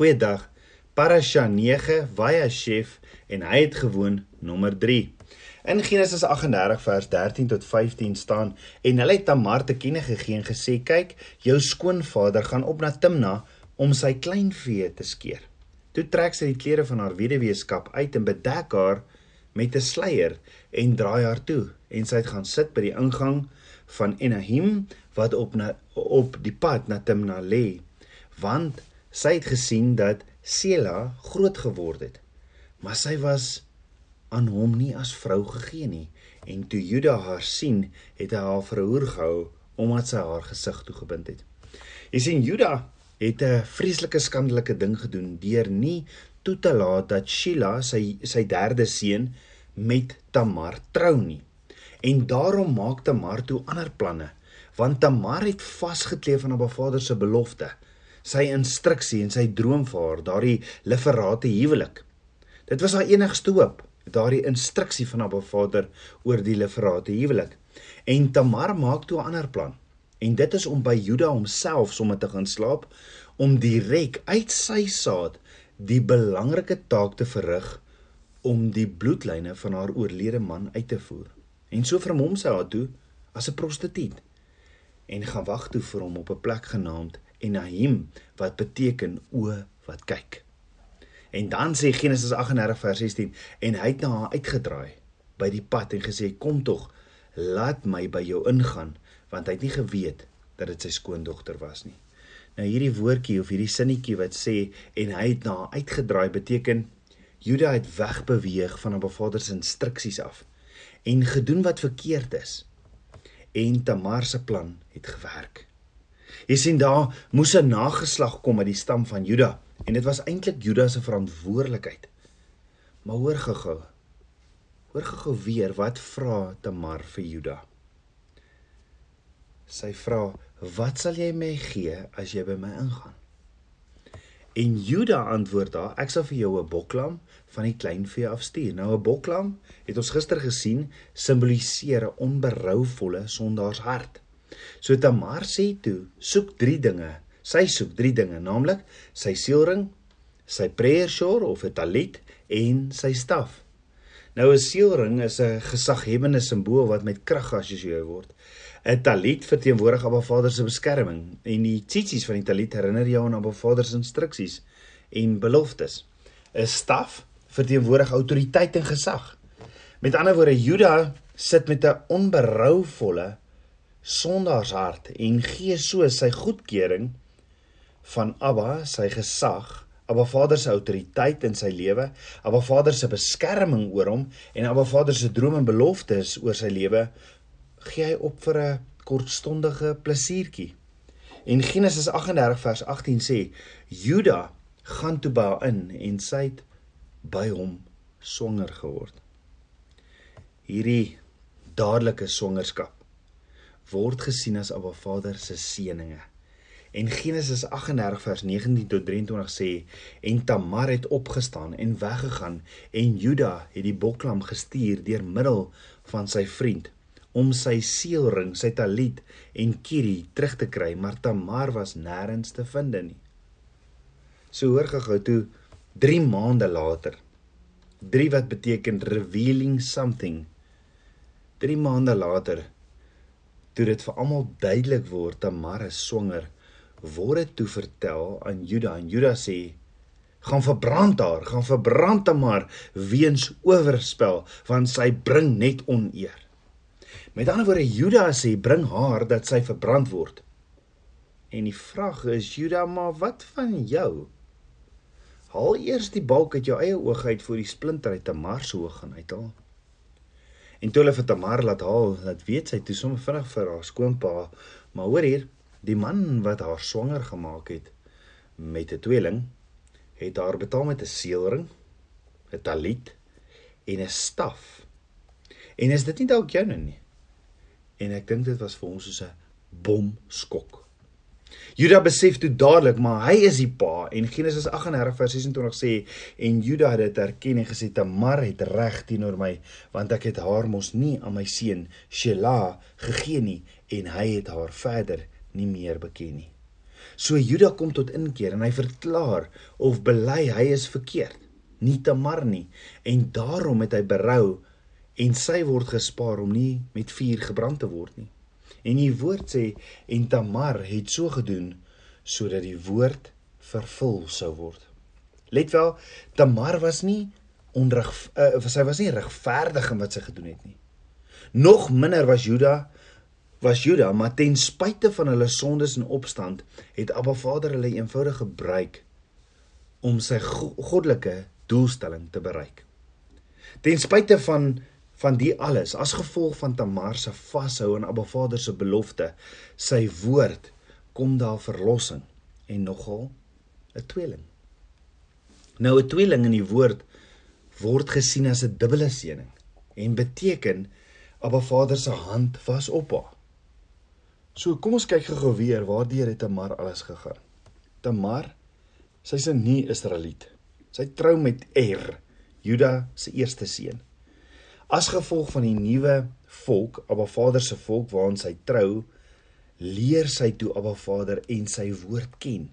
Goeiedag. Parasha 9 Vayashev en hy het gewoon nommer 3. In Genesis 38 vers 13 tot 15 staan en hulle het Tamar te kenne gegee en gesê kyk jou skoonvader gaan op na Timna om sy kleinvee te skeer. Toe trek sy die klere van haar weduweeskap uit en bedek haar met 'n sluier en draai haar toe en sy het gaan sit by die ingang van Enahim wat op na op die pad na Timna lê want sy het gesien dat Sela groot geword het. Maar sy was aan hom nie as vrou gegee nie en toe Juda haar sien, het hy haar verhoor gehou omdat sy haar gesig toegebind het. Jy sien Juda het 'n vreeslike skandelike ding gedoen deur nie toe te laat dat Sheila sy sy derde seun met Tamar trou nie. En daarom maak Tamar toe ander planne want Tamar het vasgekleef aan haar vader se belofte sy instruksie en sy droom vir haar, daardie liferate huwelik. Dit was haar enigste hoop, daardie instruksie van haar vader oor die liferate huwelik. En Tamar maak toe 'n ander plan. En dit is om by Juda homself sommer te gaan slaap om direk uit sy saad die belangrike taak te verrig om die bloedlyne van haar oorlede man uit te voer. En so vermom sy haar toe as 'n prostituut en gaan wag toe vir hom op 'n plek genaamd Enahim wat beteken o wat kyk. En dan sê Genesis 38 vers 16 en hy het na haar uitgedraai by die pad en gesê kom tog laat my by jou ingaan want hy het nie geweet dat dit sy skoondogter was nie. Nou hierdie woordjie of hierdie sinnetjie wat sê en hy het na haar uitgedraai beteken Juda het wegbeweeg van haar vader se instruksies af en gedoen wat verkeerd is. En Tamar se plan het gewerk. Jy sien daar moes 'n nageslag kom uit die stam van Juda en dit was eintlik Juda se verantwoordelikheid. Maar hoor gou-gou. Hoor gou-gou weer wat vra Tamar vir Juda. Sy vra: "Wat sal jy my gee as jy by my ingaan?" En Juda antwoord haar: "Ek sal vir jou 'n boklam van die kleinvee afstuur." Nou 'n boklam, het ons gister gesien, simboliseer 'n onberouvolle sondaars hart. So Tamar sê toe, soek 3 dinge. Sy soek 3 dinge, naamlik sy seelring, sy prayer shawl of 'n talit en sy staf. Nou 'n seelring is 'n gesaghebende simbool wat met krag geassosieer word. 'n Talit verteenwoordig Abba Vader se beskerming en die tsitsies van die talit herinner jou aan Abba Vader se instruksies en beloftes. 'n Staf verteenwoordig autoriteit en gesag. Met ander woorde, Juda sit met 'n onberouvolle sondaarshart en gee so sy goedkeuring van Abba, sy gesag, Abba Vader se autoriteit in sy lewe, Abba Vader se beskerming oor hom en Abba Vader se drome en beloftes oor sy lewe gee hy op vir 'n kortstondige plesiertjie. En Genesis 38 vers 18 sê Juda gaan toe by haar in en sy het by hom swanger geword. Hierdie dadelike swangerskap word gesien as Abba Vader se seëninge. En Genesis 38 vers 19 tot 23 sê en Tamar het opgestaan en weggegaan en Juda het die boklam gestuur deur middel van sy vriend om sy seelring, sy talit en kiri terug te kry, maar Tamar was nêrens te vind nie. So hoor gehou toe 3 maande later. 3 wat beteken revealing something. 3 maande later toe dit vir almal duidelik word Tamar is swanger, word dit toe vertel aan Juda en Juda sê gaan verbrand haar, gaan verbrand Tamar weens oorspel want sy bring net oneer. Met ander woorde Juda sê bring haar dat sy verbrand word. En die vraag is Juda, maar wat van jou? Haal eers die balk uit jou eie oog uit voor die splinter uit Tamar se oog gaan uithaal. En toe hulle vir Tamar laat haal, dat weet sy toe sommer vinnig vir haar skoonpa, maar hoor hier, die man wat haar swanger gemaak het met 'n tweeling, het haar betaal met 'n seelring, 'n talit en 'n staf. En is dit nie dalk joune nie? En ek dink dit was vir ons soos 'n bomskok. Juda besef toe dadelik maar hy is die pa en Genesis 38 vers 26 sê en Juda het dit erken en gesê Tamar het reg teenoor my want ek het haar mos nie aan my seun Shela gegee nie en hy het haar verder nie meer beken nie. So Juda kom tot inkeer en hy verklaar of bely hy is verkeerd, nie Tamar nie, en daarom het hy berou en sy word gespaar om nie met vuur gebrand te word nie. En die woord sê en Tamar het so gedoen sodat die woord vervul sou word. Let wel, Tamar was nie onreg uh, sy was nie regverdig in wat sy gedoen het nie. Nog minder was Juda was Juda, maar ten spyte van hulle sondes en opstand, het Abba Vader hulle eenvoudig gebruik om sy goddelike doelstelling te bereik. Ten spyte van van die alles as gevolg van Tamar se vashou aan Abba Vader se belofte, sy woord, kom daar verlossing en nogal 'n tweeling. Nou 'n tweeling in die woord word gesien as 'n dubbele seëning en beteken Abba Vader se hand was op haar. So kom ons kyk gou-gou weer waardeur het Tamar alles gegaan. Tamar, sy's 'n nie Israeliet. Sy trou met Er, Juda se eerste seun. As gevolg van die nuwe volk, Abba Vader se volk waaraan sy trou, leer sy toe Abba Vader en sy woord ken.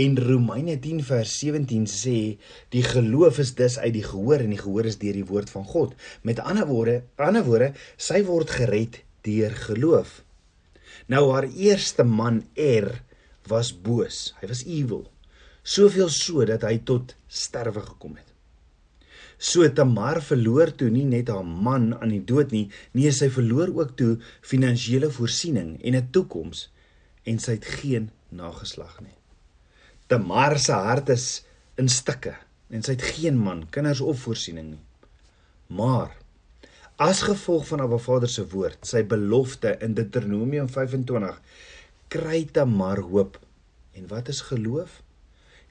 En Romeine 10 vers 17 sê die geloof is dus uit die gehoor en die gehoor is deur die woord van God. Met ander woorde, ander woorde, sy word gered deur geloof. Nou haar eerste man Er was boos. Hy was evil. Soveel so dat hy tot sterwe gekom het. So Tamar verloor toe nie net haar man aan die dood nie, nee sy verloor ook toe finansiële voorsiening en 'n toekoms en sy het geen nageslag nie. Tamar se hart is in stukke en sy het geen man, kinders of voorsiening nie. Maar as gevolg van Abba Vader se woord, sy belofte in Deuteronomium 25, kry Tamar hoop. En wat is geloof?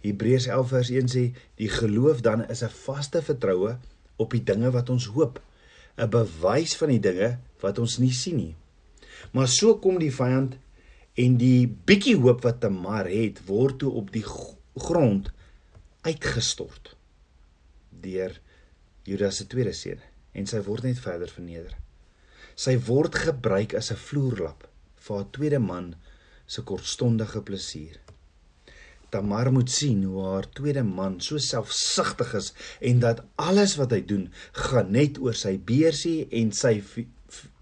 Hebreërs 11 vers 1 sê die geloof dan is 'n vaste vertroue op die dinge wat ons hoop, 'n bewys van die dinge wat ons nie sien nie. Maar so kom die vyand en die bietjie hoop wat Tamar het word toe op die grond uitgestort deur Judas se tweede seun en sy word net verder verneder. Sy word gebruik as 'n vloerlap vir haar tweede man se kortstondige plesier. Tamar moet sien hoe haar tweede man so selfsugtig is en dat alles wat hy doen gaan net oor sy beursie en sy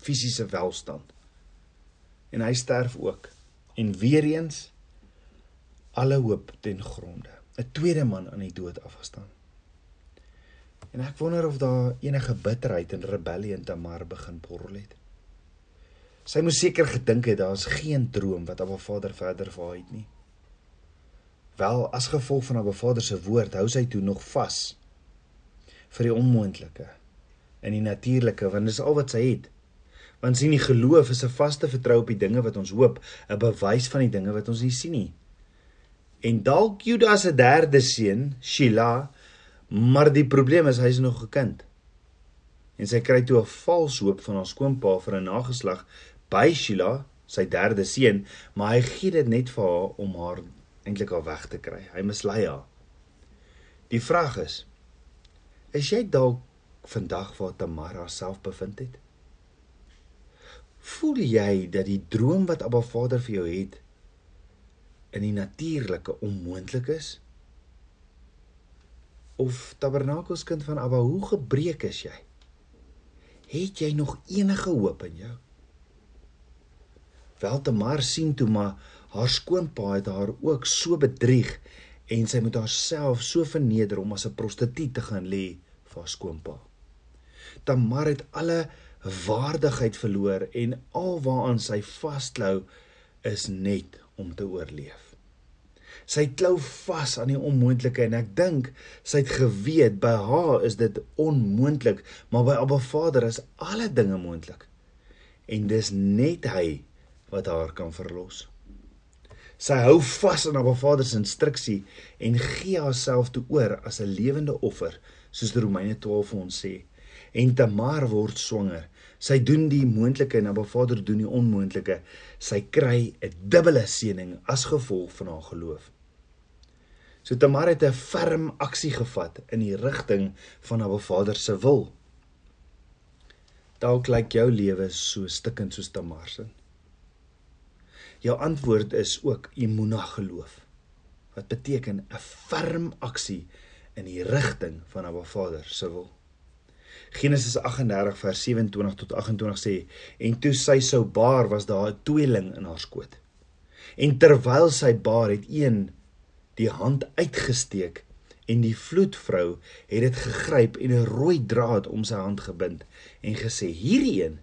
fisiese welstand. En hy sterf ook en weer eens alle hoop ten gronde. 'n Tweede man aan die dood afgestaan. En ek wonder of daar enige bitterheid en rebellie in Tamar begin borrel het. Sy moes seker gedink het daar's geen droom wat haar vader verder vir haar het nie. Wel, as gevolg van haar vader se woord, hou sy toe nog vas vir die onmoontlike en die natuurlike, want dis al wat sy het. Want sien die geloof is 'n vaste vertrou op die dinge wat ons hoop, 'n bewys van die dinge wat ons nie sien nie. En dalk Judas se derde seun, Shila, maar die probleem is hy's nog 'n kind. En sy kry toe 'n vals hoop van haar skoonpa vir 'n nageslag by Shila, sy derde seun, maar hy gee dit net vir haar om haar eintlik al weg te kry. Hy mislei haar. Die vraag is: Is jy dalk vandag waar Tamara self bevind het? Voel jy dat die droom wat Abba Vader vir jou het in die natuurlike onmoontlik is? Of Tabernakels kind van Abba, hoe gebreek is jy? Het jy nog enige hoop in jou? Wel te maar sien toe maar haar skoonpa het haar ook so bedrieg en sy moet haarself so verneder om as 'n prostituut te gaan lê vir haar skoonpa. Tamar het alle waardigheid verloor en alwaaraan sy vasklou is net om te oorleef. Sy klou vas aan die onmoontlike en ek dink sy het geweet by haar is dit onmoontlik, maar by Abba Vader is alle dinge moontlik. En dis net hy wat haar kan verlos. Sy hou vas aan Abba Vader se instruksie en gee haarself toe oor as 'n lewende offer, soos Romeine 12 vir ons sê. En Tamar word swanger Sy doen die moontlike en Abba Vader doen die onmoontlike. Sy kry 'n dubbele seëning as gevolg van haar geloof. So Tamar het 'n ferm aksie gevat in die rigting van Abba Vader se wil. Dalk lyk jou lewe so stikkend soos Tamar se. Jou antwoord is ook emuna geloof. Wat beteken 'n ferm aksie in die rigting van Abba Vader se wil. Genesis 38 vers 27 tot 28 sê en toe sy sou baar was daar 'n tweeling in haar skoot. En terwyl sy baar het een die hand uitgesteek en die vloedvrou het dit gegryp en 'n rooi draad om sy hand gebind en gesê hierdie een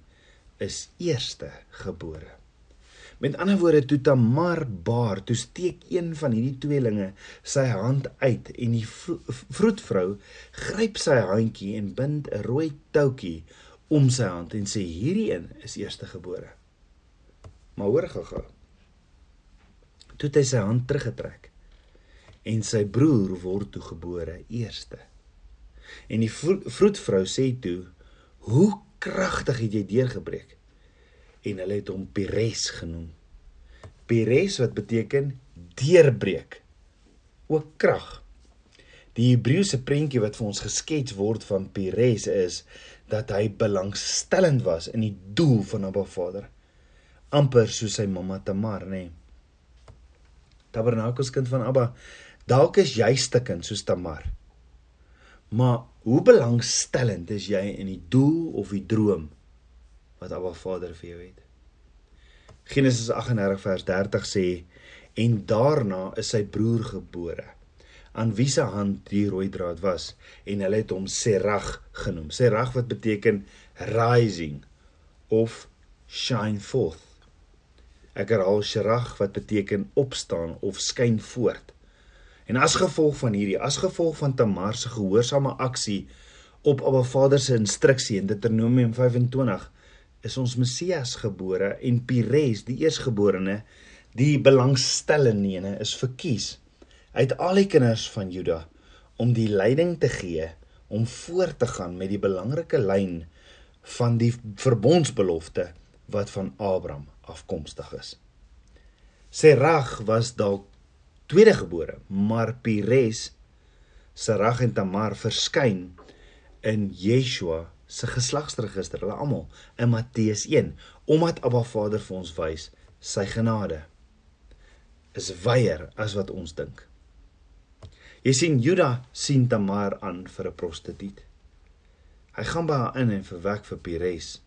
is eerste gebore. Met ander woorde toe Tamar baar, toe steek een van hierdie tweelinge sy hand uit en die vroedvrou gryp sy handjie en bind 'n rooi toutjie om sy hand en sê hierdie een is eerstegebore. Maar hoor gou-gou. Toe het hy sy hand teruggetrek en sy broer word toe gebore eerste. En die vroedvrou sê toe: "Hoe kragtig het jy deurgebreek?" En hulle het hom Pires genoem. Pires wat beteken deurbreek. Ook krag. Die Hebreëse prentjie wat vir ons geskets word van Pires is dat hy belangstellend was in die doel van Abba Vader. amper soos sy mamma Tamar, nê. Nee. Tabernakels kind van Abba, dalk is jy stikkend soos Tamar. Maar hoe belangstellend is jy in die doel of die droom wat Abba Vader vir jou het. Genesis 38 vers 30 sê en daarna is sy broer gebore aan wie se hand die rooi draad was en hulle het hom Serag genoem. Serag wat beteken rising of shine forth. Ek herhaal Serag wat beteken opstaan of skyn voort. En as gevolg van hierdie, as gevolg van Tamar se gehoorsame aksie op Abba Vader se instruksie in Deuteronomium 25 is ons Messias gebore en Pires, die eersgeborene, die belangstellende is verkies uit al die kinders van Juda om die leiding te gee om voort te gaan met die belangrike lyn van die verbondsbelofte wat van Abraham afkomstig is. Serag was dalk tweedegebore, maar Pires, Serag en Tamar verskyn in Yeshua se geslagsregister, hulle almal in Matteus 1, omdat Abba Vader vir ons wys sy genade is wyer as wat ons dink. Jy sien Juda sien Tamar aan vir 'n prostituut. Hy gaan by haar in en verwek vir Pires.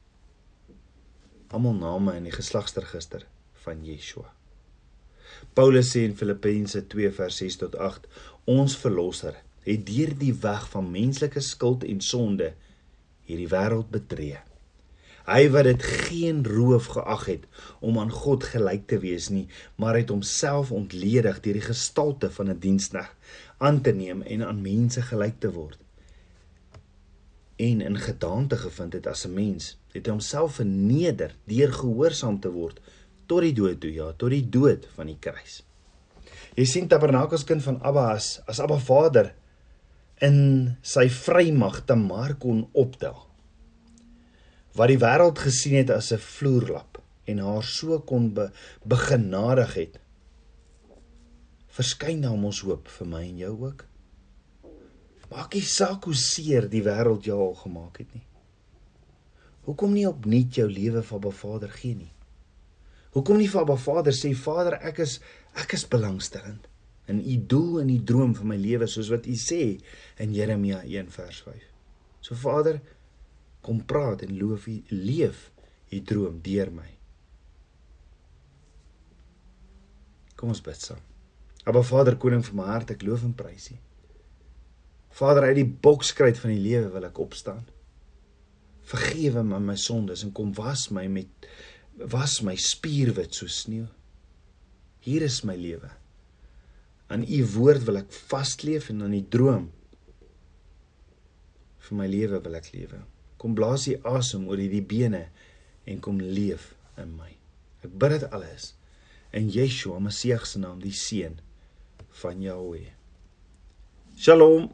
Almal name in die geslagsregister van Yeshua. Paulus sê in Filippense 2 vers 6 tot 8: Ons verlosser het deur die weg van menslike skuld en sonde hierdie wêreld betree. Hy wat dit geen roof geag het om aan God gelyk te wees nie, maar het homself ontledig deur die gestalte van 'n diensknegt aan te neem en aan mense gelyk te word. En in gedaante gevind het as 'n mens, het hy homself verneder deur gehoorsaam te word tot die dood toe, ja, tot die dood van die kruis. Jy sien Tabernakels kind van Abba as as Abba Vader in sy vrymag te maar kon optel. Wat die wêreld gesien het as 'n vloerlap en haar so kon be, begenadig het. Verskyn nou ons hoop vir my en jou ook. Maak nie saak hoe seer die wêreld jou al gemaak het nie. Hoekom nie opnuut jou lewe vir Abba Vader gee nie? Hoekom nie vir Abba Vader sê Vader, ek is ek is belangstellend in u doel en u droom vir my lewe soos wat u sê in Jeremia 1 vers 5. So Vader, kom praat en loof u leef u droom deur my. Kom ons bid saam. Aba Vader koning van my hart, ek loof en prys u. Vader, uit die bokskruit van die lewe wil ek opstaan. Vergewe my my sondes en kom was my met was my spierwit so sneeu. Hier is my lewe. Aan u woord wil ek vasleef en aan die droom vir my lewe wil ek lewe. Kom blaas u asem oor hierdie bene en kom leef in my. Ek bid dit alles in Yeshua Messie se naam, die seun van Jahweh. Shalom.